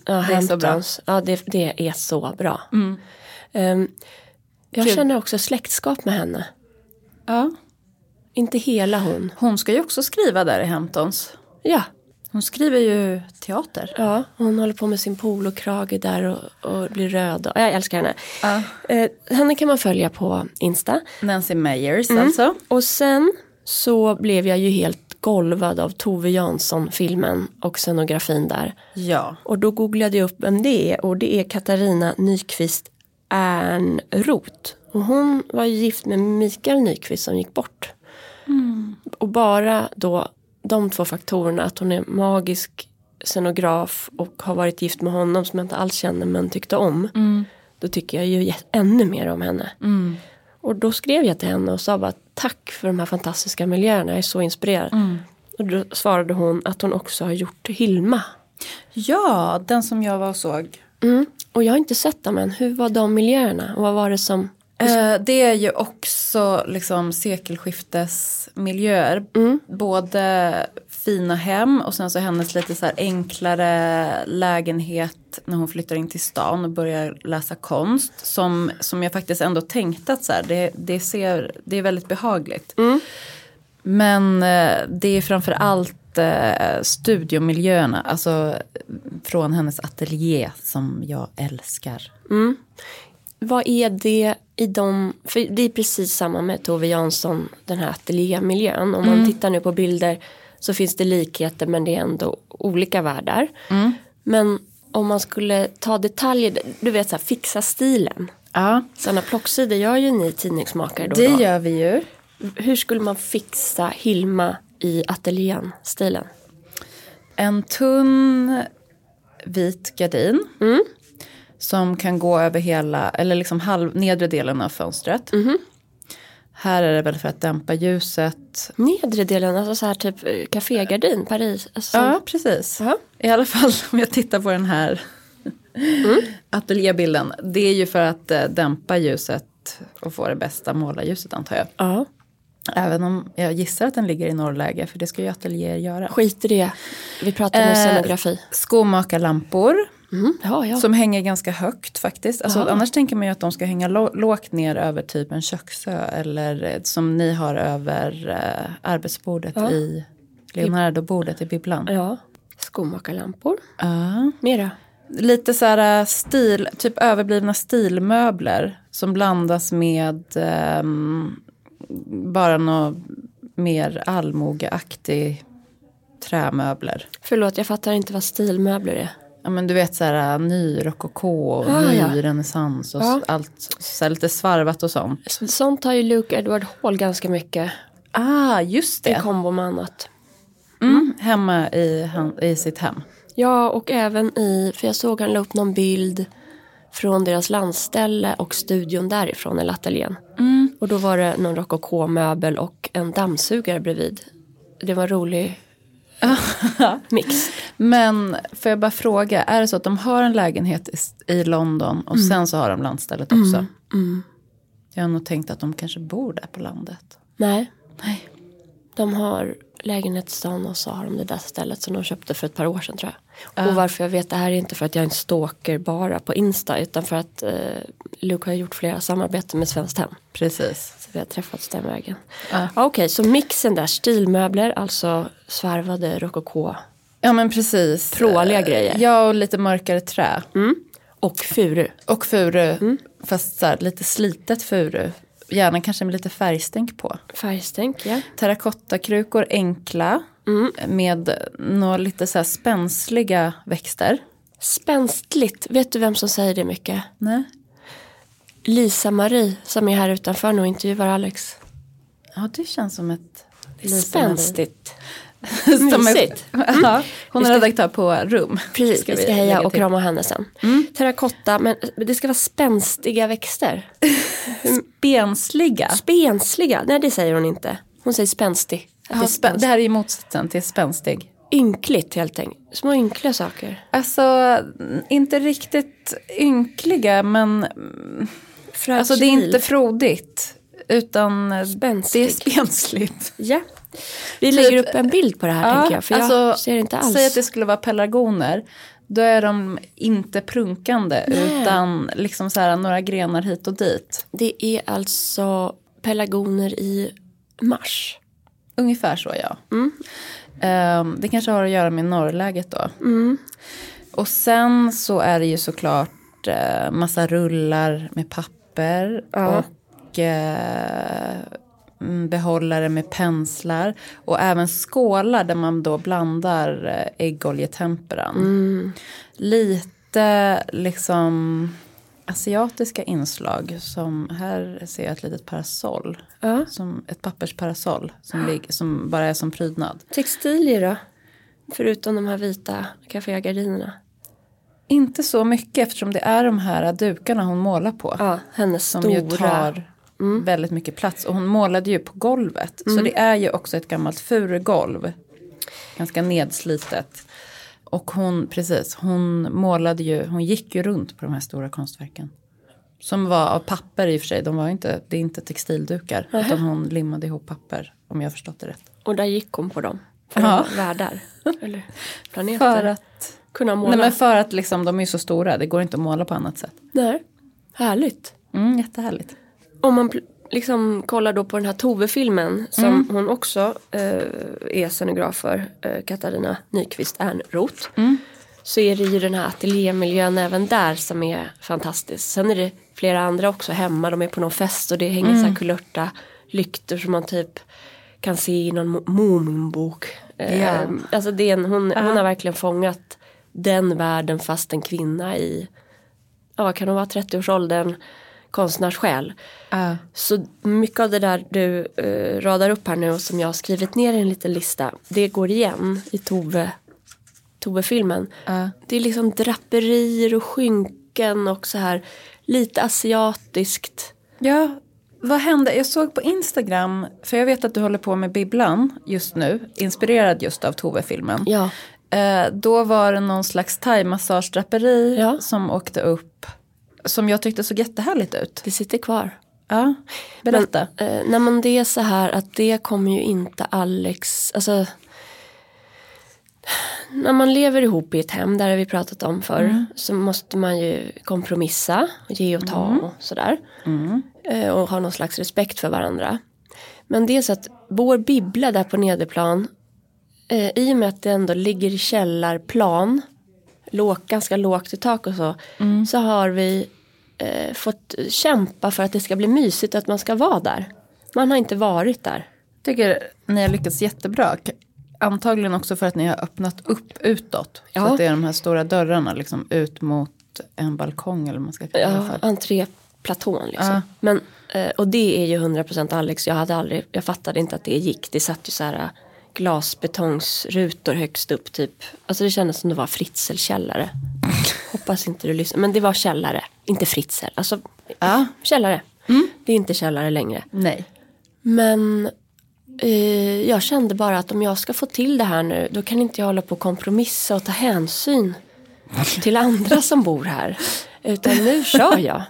Ja, är så bra. Ja, det, det är så bra. Ehm, jag Kul. känner också släktskap med henne. Ja. Inte hela hon. Hon ska ju också skriva där i Hamptons. Ja, Hon skriver ju teater. ja hon håller på med sin polokrage där och, och blir röd. Och, jag älskar henne. Ja. Eh, henne kan man följa på Insta. Nancy Meyers alltså. Och sen så blev jag ju helt golvad av Tove Jansson-filmen och scenografin där. Ja. Och då googlade jag upp vem det är och det är Katarina Nyqvist Ernroth. Och hon var ju gift med Mikael Nyqvist som gick bort. Och bara då de två faktorerna, att hon är magisk scenograf och har varit gift med honom som jag inte alls känner men tyckte om. Då tycker jag ju ännu mer om henne. Och då skrev jag till henne och sa bara tack för de här fantastiska miljöerna, jag är så inspirerad. Och då svarade hon att hon också har gjort Hilma. Ja, den som jag var och såg. Mm. Och jag har inte sett dem än, hur var de miljöerna och vad var det som Eh, det är ju också liksom sekelskiftesmiljöer. Både fina hem och sen så hennes lite så enklare lägenhet när hon flyttar in till stan och börjar läsa konst. Som, som jag faktiskt ändå tänkte att så här, det, det, ser, det är väldigt behagligt. Men eh, det är framför allt eh, studiomiljöerna, alltså från hennes ateljé som jag älskar. Vad är det i de, för det är precis samma med Tove Jansson, den här ateljémiljön. Om man tittar nu på bilder så finns det likheter men det är ändå olika världar. Men om man skulle ta detaljer, du vet så här, fixa stilen. Ja, Sådana plocksidor gör ju ni tidningsmakare då det då. gör vi ju. Hur skulle man fixa Hilma i ateljén-stilen? En tunn vit gardin. Som kan gå över hela, eller liksom halv, nedre delen av fönstret. Här är det väl för att dämpa ljuset. Nedre delen, alltså så här typ eh, kafégardin, Paris. Alltså, Ja, precis. Ja. I alla fall om jag tittar på den här ateljébilden. Det är ju för att eh, dämpa ljuset och få det bästa målarljuset antar jag. ja. Även om jag gissar att den ligger i norrläge för det ska ju ateljéer göra. Skit i det. Vi pratar om Eh, scenografi. Skomakarlampor. Mm. Ja, ja. Som hänger ganska högt faktiskt. Alltså, annars tänker man ju att de ska hänga lå- lågt ner över typ en köksö. Eller eh, som ni har över eh, arbetsbordet Ja. i Leonardo-bordet i bibblan. ja. Skomakarlampor. Ja. Mera. Lite så här eh, stil, typ överblivna stilmöbler. Som blandas med ehm, bara något mer allmogeaktig trämöbler. Förlåt, jag fattar inte vad stilmöbler är. Ja men du vet så här ny rokoko och Ah, ny ja. renässans och Ja. allt så här, lite svarvat och sånt. Sånt har ju Luke Edward Hall ganska mycket. Ah, just I det. kombo med annat. Mm, hemma i, han, i sitt hem. Ja, och även i, för jag såg han la upp någon bild från deras landställe och studion därifrån, eller ateljén. Och då var det någon rokoko-möbel och en dammsugare bredvid. Det var en rolig mix. Men får jag bara fråga, är det så att de har en lägenhet i, London och sen så har de landstället också? Jag har nog tänkt att de kanske bor där på landet. Nej, Nej. de har lägenhet i stan och så har de det där stället som de köpte för ett par år sedan tror jag. Och varför jag vet det här är inte för att jag är en stalker bara på Insta utan för att eh, Luke har gjort flera samarbeten med Svenskt Hem. Precis. Så vi har träffats den vägen. Ja, Okej, så mixen där, stilmöbler, alltså svarvade rokoko Ja men precis. Pråliga grejer. Ja och lite mörkare trä. och furu. Och furu, fast så här, lite slitet furu. Gärna kanske med lite färgstänk på. Färgstänk, ja. Terrakottakrukor enkla. Med några lite så här spänsliga växter. Spänstigt, vet du vem som säger det mycket? Nej. Lisa-Marie som är här utanför nu och intervjuar Alex. Ja det känns som ett... Spänstigt. Som ett, ja, hon är redaktör på Rum. Precis, vi ska heja och krama henne sen. Terrakotta, men det ska vara spänstiga växter. Bensliga. Spensliga, nej det säger hon inte. Hon säger spänstig. Det Ja, är spän- det här är ju motsatsen till spänstig. Ynkligt helt enkelt. Små ynkliga saker. Alltså, inte riktigt ynkliga men Fragil. alltså, det är inte frodigt. Utan Spänstig. det är spensligt. Ja. Vi Typ- lägger upp en bild på det här tänker jag. För jag ser inte alls. Säg att det skulle vara pelargoner. Då är de inte prunkande utan liksom så här, några grenar hit och dit. Det är alltså pelargoner i mars. Ungefär så ja. Mm. Ehm, det kanske har att göra med norrläget då. Och sen så är det ju såklart uh, massa rullar med papper. Ja. Och mm, behållare med penslar. Och även skålar där man då blandar eh, äggoljetemperan. Lite liksom asiatiska inslag. Som här ser jag ett litet parasoll. Ja. Som ett pappersparasoll som, ligger, som bara är som prydnad. Textilier då? Förutom de här vita kafégardinerna. Inte så mycket eftersom det är de här dukarna hon målar på. Ja, hennes som stora. ju tar väldigt mycket plats. Och hon målade ju på golvet. Så det är ju också ett gammalt furugolv. Ganska nedslitet. Och hon, precis, hon målade ju, hon gick ju runt på de här stora konstverken. Som var av papper i och för sig, de var inte, det är inte textildukar. Utan hon limmade ihop papper, om jag förstått det rätt. Och där gick hon på dem. För Ja. värdar. Eller planeter. För att, Kunna måla. nej men för att liksom, de är så stora, det går inte att måla på annat sätt. Nej. Härligt. Mm, jättehärligt. Om man liksom kollar då på den här Tove-filmen som Mm. hon också eh, är scenograf för, eh, Katarina Nyqvist Ernroth. Mm. Så är det ju den här ateljémiljön även där som är fantastisk. Sen är det flera andra också hemma, de är på någon fest och det hänger Mm. så här kulörta lyktor som man typ kan se i någon Mo- Moomin-bok. Eh. Alltså det är en, hon, hon har verkligen fångat den världen fast en kvinna i, ja vad kan hon vara, 30-årsåldern, konstnärssjäl. Ja. Så mycket av det där du eh, radar upp här nu och som jag har skrivit ner i en liten lista. Det går igen i Tove, Tove-filmen. Ja. Det är liksom draperier och skynken och så här lite asiatiskt. Ja, vad hände? Jag såg på Instagram, för jag vet att du håller på med Bibblan just nu, inspirerad just av Tove-filmen. Ja, Eh, då var det någon slags thai-massagedraperi Ja. som åkte upp, som jag tyckte såg jättehärligt ut. det sitter kvar. Ja, berätta. Men, eh, nej men det är så här att det kommer ju inte Alex, alltså när man lever ihop i ett hem, där har vi pratat om förr, så måste man ju kompromissa, och ge och ta och sådär. Eh, och ha någon slags respekt för varandra. Men det är så att vår bibbla där på nederplan, eh, i och med att det ändå ligger i källarplan, låg, ganska lågt i tak och så, så har vi eh, fått kämpa för att det ska bli mysigt att man ska vara där. Man har inte varit där. tycker ni har lyckats jättebra. Antagligen också för att ni har öppnat upp utåt. Ja. Så att det är de här stora dörrarna liksom ut mot en balkong eller vad man ska kalla det Ja, entréplatån liksom. Ja. Men, eh, och det är ju 100% Alex. Jag, hade aldrig, jag fattade inte att det gick. Det satt ju så här glasbetongsrutor högst upp typ. Alltså det kändes som det var fritzelkällare. Hoppas inte du lyssnar. Men det var källare, inte fritzel. Alltså Ja, källare. Det är inte källare längre. nej. Men eh, jag kände bara att om jag ska få till det här nu då kan inte jag hålla på och kompromissa och ta hänsyn till andra som bor här. Utan nu kör jag.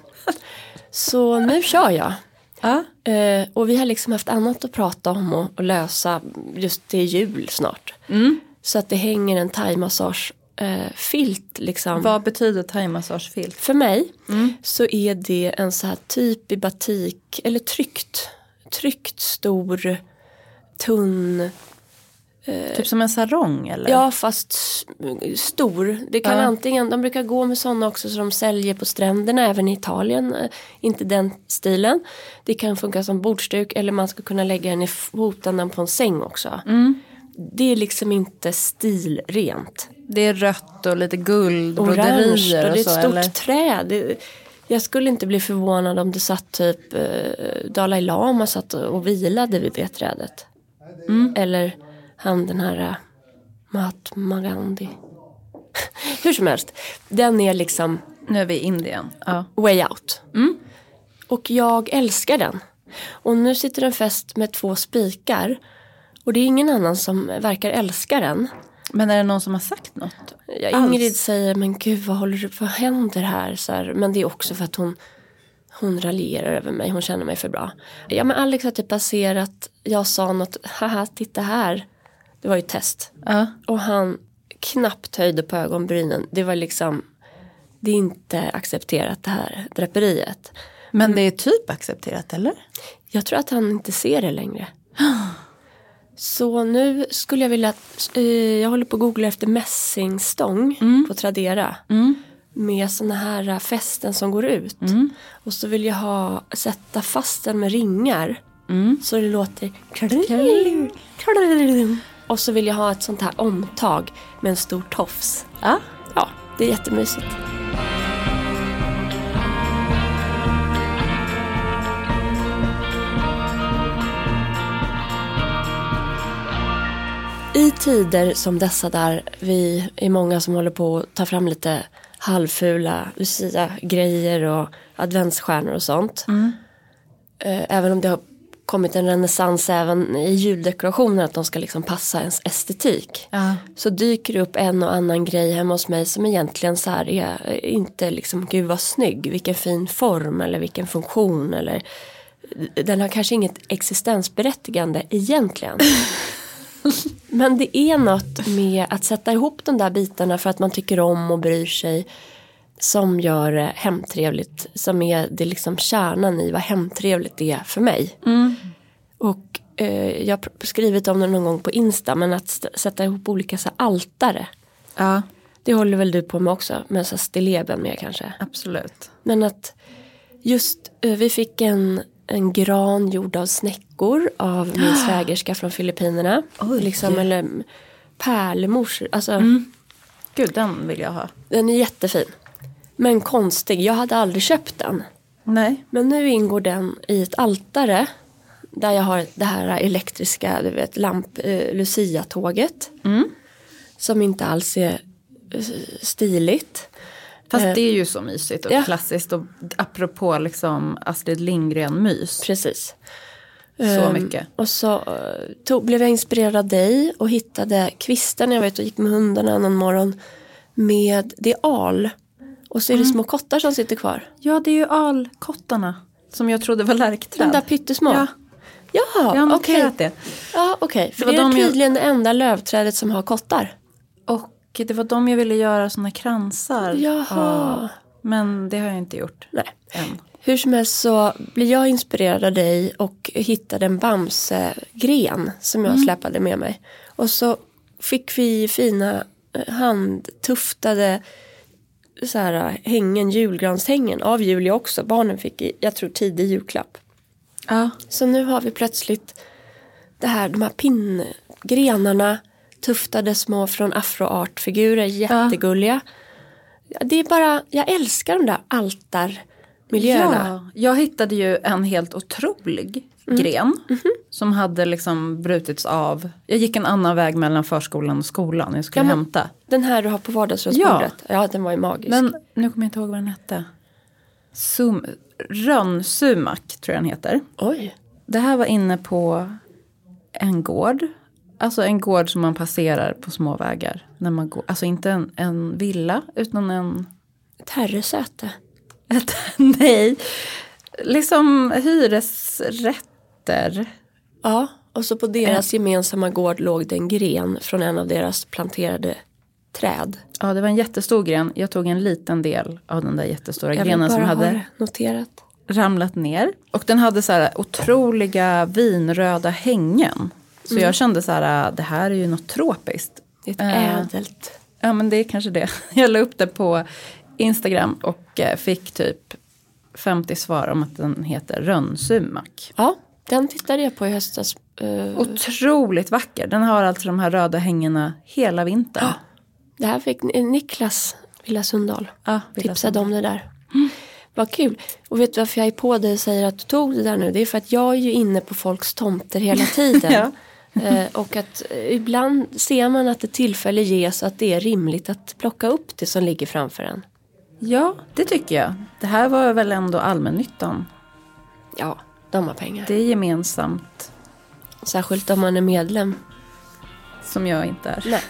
Så nu kör jag. Ja. Eh, och vi har liksom haft annat att prata om och, och lösa. Just det är jul snart. Så att det hänger en thaimassage eh, filt liksom. Vad betyder thaimassagefilt? För mig så är det en så här typ i batik eller tryckt. Tryckt stor tunn. Typ som en sarong eller? Ja fast stor. Det kan Ja. antingen, de brukar gå med sådana också som de säljer på stränderna även i Italien. Eh, Inte den stilen. Det kan funka som bordsduk eller man ska kunna lägga den i foten på en säng också. Det är liksom inte stilrent. Det är rött och lite guld, Orange och broderier det är och ett så stort eller? träd. Det, jag skulle inte bli förvånad om det satt typ eh, Dalai Lama satt och, och vilade vid det trädet. Mm. Eller han den här eh, Mahatma Gandhi. Hur som helst, den är liksom Nu är vi i Indien. Ja. way out. Mm. Och jag älskar den. Och nu sitter den fäst med två spikar. Och det är ingen annan som verkar älska den. Men är det någon som har sagt något? Ja, Ingrid säger men gud vad, håller du, vad händer här? Så här? Men det är också för att hon, hon raljerar över mig. Hon känner mig för bra. Ja men Alex har typ passerat. Jag sa något. Haha titta här. Det var ju test. Ja. Och han knappt höjde på ögonbrynen. Det var liksom. Det är inte accepterat det här draperiet. Men det är typ accepterat eller? Jag tror att han inte ser det längre. Så nu skulle jag vilja, eh, jag håller på att googla efter mässingstång på Tradera. Med såna här eh, fästen som går ut. Och så vill jag ha, sätta fast den med ringar. Så det låter kling, kling. Och så vill jag ha ett sånt här omtag med en stor tofs. Ja. Ja, det är jättemysigt. I tider som dessa där vi är många som håller på att ta fram lite halvfula Lucia-grejer och adventsstjärnor och sånt. Eh, Även om det har kommit en renässans även i juldekorationer att de ska liksom passa ens estetik. Ja. Så dyker det upp en och annan grej hemma hos mig som egentligen så här är inte liksom gud vad snygg, vilken fin form eller vilken funktion eller den har kanske inget existensberättigande egentligen. Men det är något med att sätta ihop de där bitarna för att man tycker om och bryr sig som gör det hemtrevligt. Som är det liksom kärnan i vad hemtrevligt är för mig. Och eh, jag har skrivit om det någon gång på Insta men att sätta ihop olika så altare. ja, Det håller väl du på med också, med så stilleben med kanske. absolut. Men att just eh, vi fick en, en gran gjord av snäckor av min svägerska från Filippinerna. Oj. Liksom, eller mm, pärlemors, alltså Gud, den vill jag ha. den är jättefin. Men konstig, jag hade aldrig köpt den. Nej. Men nu ingår den i ett altare. Där jag har det här elektriska, du vet, lamp, eh, Lucia-tåget. Som inte alls är eh, stiligt. Fast Eh, det är ju så mysigt och ja. klassiskt och apropå liksom Astrid Lindgren-mys. Precis. Så Ehm, mycket. Och så eh, tog, blev jag inspirerad av dig och hittade kvisten när jag vet och gick med hundarna någon morgon. Med, det är al. Och så är det Mm. små kottar som sitter kvar. Ja, det är ju alkottarna som jag trodde var lärkträd. De där pyttesmå. Ja. Ja, Jag har okej. det. Ja, okej. För Det det, är de jag- tydligen det enda lövträdet som har kottar. Och det var de jag ville göra såna kransar Jaha. av. Men det har jag inte gjort Nej. än. Hur som helst så blir jag inspirerad av dig och hittade en Bamse-gren som jag släpade med mig. Och så fick vi fina eh, handtuftade så här, hängen, julgranshängen av Julia också. Barnen fick, jag tror, tidig julklapp. Ja. Så nu har vi plötsligt det här, de här pinngrenarna tuftade små från afroartfigurer, jättegulliga. Ja, Det är bara, jag älskar de där altarmiljöerna. Ja, jag hittade ju en helt otrolig Mm. gren Mhm. som hade liksom brutits av. Jag gick en annan väg mellan förskolan och skolan. Jag skulle Ja, hämta. Den här du har på vardagsrumsbordet. Ja. den var ju magisk. Men nu kommer jag inte ihåg vad den hette. Sum, Rönnsumak tror jag den heter. Oj, Det här var inne på en gård. Alltså en gård som man passerar på små vägar. När man går. Alltså inte en, en villa utan en... ett herresäte. Ett, nej, liksom hyresrätter. Ja, och så på deras gemensamma gård låg det en gren från en av deras planterade träd. Ja, det var en jättestor gren. Jag tog en liten del av den där jättestora Jag grenen som ha hade noterat. ramlat ner. Och den hade så här otroliga vinröda hängen. Så Mm. jag kände så här, det här är ju något tropiskt. Det är ett Eh, ädelt. Ja men det är kanske det. Jag la upp det på Instagram och eh, fick typ 50 svar om att den heter rönnsumak. Ja, den tittade jag på i höstas. Eh, Otroligt vacker. Den har alltså de här röda hängena hela vintern. Det här fick Ni- Niklas Villa Sundahl. Ja, Villa tipsade om det där. Vad kul. Och vet du varför jag är på dig och säger att du tog det där nu? Det är för att jag är ju inne på folks tomter hela tiden. Ja. Eh, och att eh, ibland ser man att ett tillfälle ges att det är rimligt att plocka upp det som ligger framför en. Ja, det tycker jag. Det här var väl ändå allmännyttan. Ja, de har pengar. Det är gemensamt Särskilt om man är medlem. som jag inte är. Nej.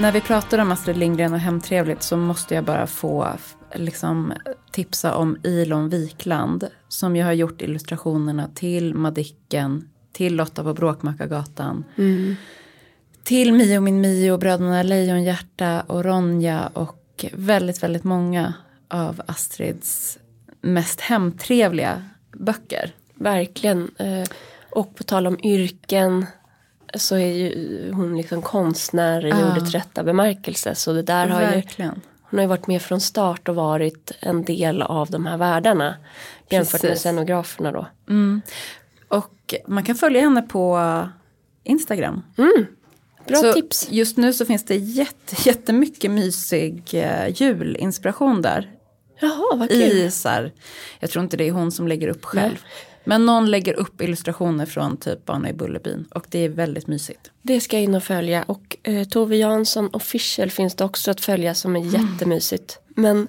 När vi pratar om Astrid Lindgren och Hemtrevligt så måste jag bara få liksom, tipsa om Ilon Wikland. Som ju har gjort illustrationerna till Madicken, till Lotta på Bråkmakargatan. Till Mio min Mio, Bröderna Lejonhjärta och Ronja och väldigt, väldigt många av Astrids mest hemtrevliga böcker. Verkligen. Eh, Och på tal om yrken så är ju hon liksom konstnär i Ja. ordets rätta bemärkelse. Så det där har ju, Verkligen. hon har ju varit med från start och varit en del av de här världarna. Jämfört med Precis. scenograferna då. Och man kan följa henne på Instagram. Bra så tips. Just nu så finns det jätte, jättemycket mysig eh, julinspiration där. Jaha, vad kul. I så här, jag tror inte det är hon som lägger upp själv. Men någon lägger upp illustrationer från typ Barnen i Bullerbyn och det är väldigt mysigt. Det ska jag in och följa och eh, Tove Jansson official finns det också att följa som är jättemysigt. Men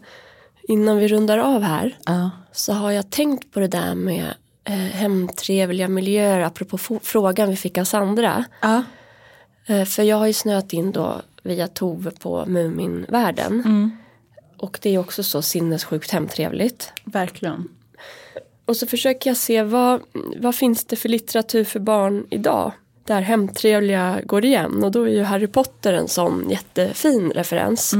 innan vi rundar av här Ja. så har jag tänkt på det där med eh, hemtrevliga miljöer apropå frågan vi fick av Sandra. Ja. Eh, för jag har ju snöat in då via Tove på Muminvärlden. Mm. Och det är också så sinnessjukt hemtrevligt. Verkligen. Och så försöker jag se vad, vad finns det för litteratur för barn idag? Där hemtrevliga går igen. Och då är ju Harry Potter en sån jättefin referens.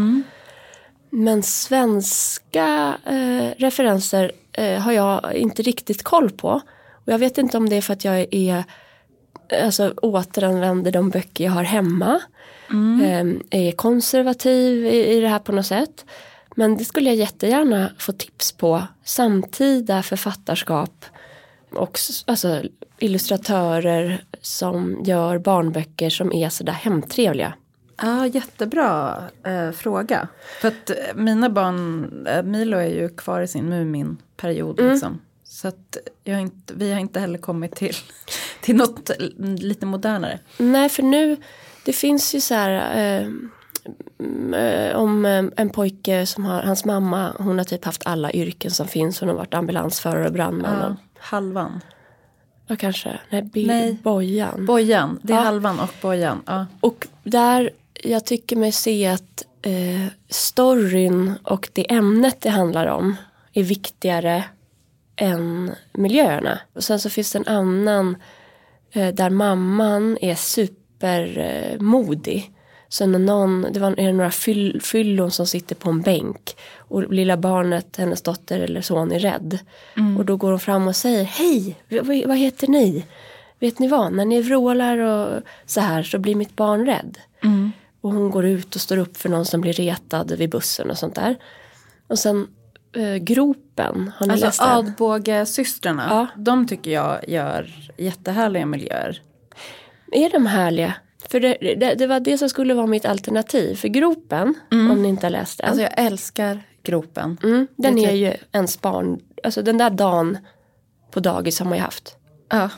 Men svenska eh, referenser eh, har jag inte riktigt koll på. Och jag vet inte om det är för att jag är alltså återanvänder de böcker jag har hemma. Eh, är konservativ i, i det här på något sätt. Men det skulle jag jättegärna få tips på. Samtida författarskap och alltså, illustratörer som gör barnböcker som är sådär hemtrevliga. Ja, jättebra eh, fråga. För att eh, mina barn, eh, Milo är ju kvar i sin Mumin-period. Liksom. Så att jag inte, vi har inte heller kommit till, till något lite modernare. Nej, för nu, det finns ju så här eh, eh, om eh, en pojke som har, hans mamma, hon har typ haft alla yrken som finns. Hon har varit ambulansförare och brandman. Ja, halvan. ja, kanske, nej, Nej. bojan. Bojan, det är Ja. halvan och bojan. Ja. Och där jag tycker mig se att eh, storyn och det ämnet det handlar om är viktigare än miljöerna. Och sen så finns det en annan eh, där mamman är supermodig. Modig. så när någon, det var är det några fyll, fyllon som sitter på en bänk och lilla barnet, hennes dotter eller son är rädd. Och då går hon fram och säger hej, vad, heter ni? Vet ni vad, när ni vrålar och så här så blir mitt barn rädd. Och hon går ut och står upp för någon som blir retad vid bussen och sånt där. Och sen eh, Gropen, har ni Alltså läst den? Adbågesystrarna, Ja. de tycker jag gör jättehärliga miljöer. Är de härliga? För det, det, det var det som skulle vara mitt alternativ. För Gropen, om ni inte har läst den. Alltså jag älskar gropen. mm, den är ju ens barn, alltså den där dagen på dagis har man ju haft. Ja.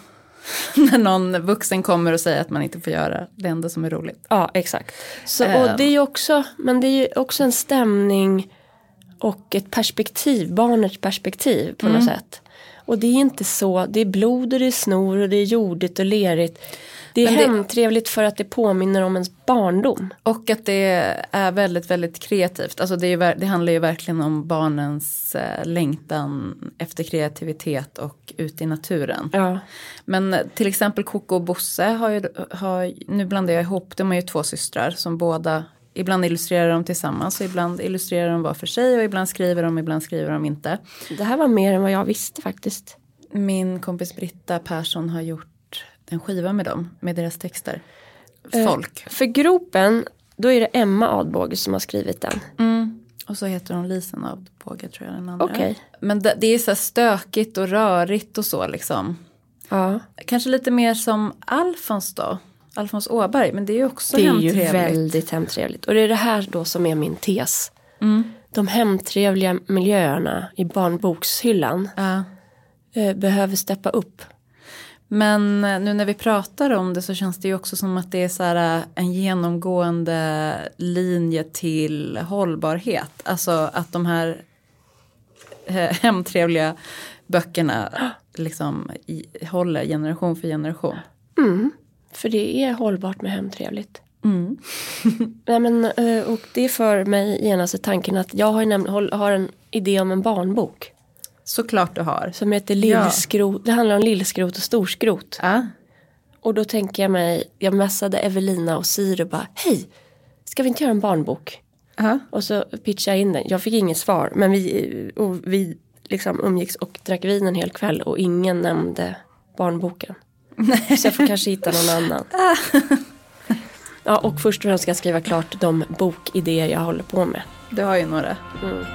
När någon vuxen kommer och säger att man inte får göra det enda som är roligt. Ja, exakt. Så, Ehm. och det är också, men det är ju också en stämning och ett perspektiv, barnets perspektiv på något sätt. Och det är inte så, det är blod och det är snor och det är jordigt och lerigt. Det är hemtrevligt för att det påminner om ens barndom. Och att det är väldigt, väldigt kreativt. Alltså det, är, det handlar ju verkligen om barnens eh, längtan efter kreativitet och ut i naturen. Ja. Men till exempel Coco och Bosse har ju, har, nu blandar jag ihop, de är ju två systrar som båda, ibland illustrerar de tillsammans och ibland illustrerar de var för sig och ibland skriver de, ibland skriver de inte. Det här var mer än vad jag visste faktiskt. Min kompis Britta Persson har gjort en skiva med dem, med deras texter. Eh, Folk. För Gropen, då är det Emma Adbåge som har skrivit den. Mm. Och så heter hon Lisen Adbåge tror jag den andra. Okej. Men det, det är så här stökigt och rörigt och så liksom. Ja, Kanske lite mer som Alfons då. Alfons Åberg, men det är ju också det är ju hemtrevligt. väldigt hemtrevligt. Och det är det här då som är min tes. Mm. De hemtrevliga miljöerna i barnbokshyllan Ja. eh, behöver steppa upp. Men eh, nu när vi pratar om det så känns det ju också som att det är så här eh, en genomgående linje till hållbarhet. Alltså att de här hemtrevliga böckerna liksom håller generation för generation. Mm, för det är hållbart med hemtrevligt. Mm. Nej, men, eh, och det för mig genast i tanken att jag har, nämligen, har en idé om en barnbok. Såklart du har. Som heter Lillskrot. Det handlar om lillskrot och storskrot. Ja. Och då tänker jag mig, jag messade Evelina och Siri och bara hej, ska vi inte göra en barnbok? Ja. Och så pitchade jag in den. Jag fick inget svar men vi, vi liksom umgicks och drack vin en hel kväll och ingen nämnde barnboken. Så jag får kanske hitta någon annan. Ja, och först och främst ska jag skriva klart de bokidéer jag håller på med. Du har ju några. Mm.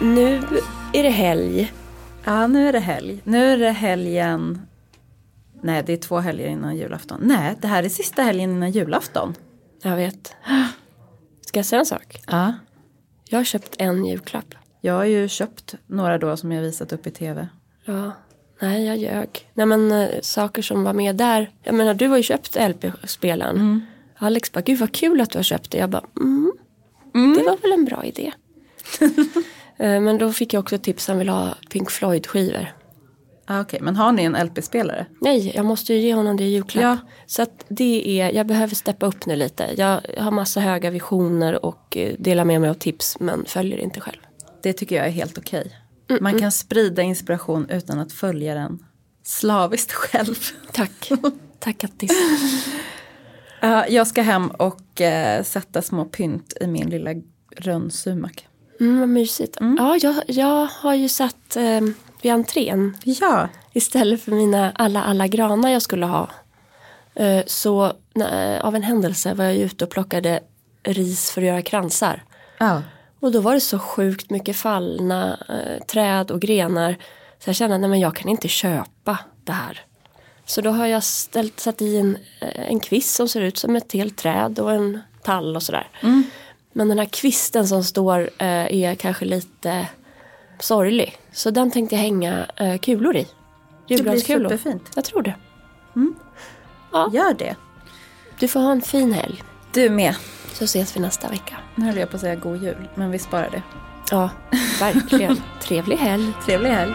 Nu är det helg. Ja, nu är det helg. Nu är det helgen Nej, det är två helger innan julafton. Nej, det här är sista helgen innan julafton. Jag vet. Ska jag säga en sak? Ja. Jag har köpt en julklapp. Jag har ju köpt några då som jag visat upp i tv. Ja. Nej, jag ljög. Nej men äh, saker som var med där. Jag menar du har ju köpt LP-spelaren. Mm. Alex bara, gud vad kul att du har köpt det. Jag bara, mm, mm. det var väl en bra idé. äh, men då fick jag också tips, han vill ha Pink Floyd-skivor. Ah, Okej, okay. men har ni en LP-spelare? Nej, jag måste ju ge honom det i julklapp. Ja. Så att det är, jag behöver steppa upp nu lite. Jag har massa höga visioner och eh, delar med mig av tips men följer inte själv. Det tycker jag är helt okej. Okay. Mm, Man kan sprida inspiration utan att följa den slaviskt själv. Tack. Tack Attis. uh, jag ska hem och uh, sätta små pynt i min lilla rönnsumak. Mm, vad mysigt. Mm. Ja, jag, jag har ju satt eh, vid entrén. Ja. Istället för mina alla, alla granar jag skulle ha. Eh, så nej, av en händelse var jag ute och plockade ris för att göra kransar. Ja. Och då var det så sjukt mycket fallna eh, träd och grenar. Så jag kände att jag kan inte köpa det här. Så då har jag ställt, satt i en, eh, en kvist som ser ut som ett helt träd och en tall och sådär. Mm. Men den här kvisten som står eh, är kanske lite sorglig. Så den tänkte jag hänga eh, kulor i. Det blir superfint. Jag tror det. Mm. Ja. Gör det. Du får ha en fin helg. Du med. Så ses vi nästa vecka. Nu höll jag på att säga god jul, men vi sparar det. Ja, verkligen. Trevlig helg. Trevlig helg.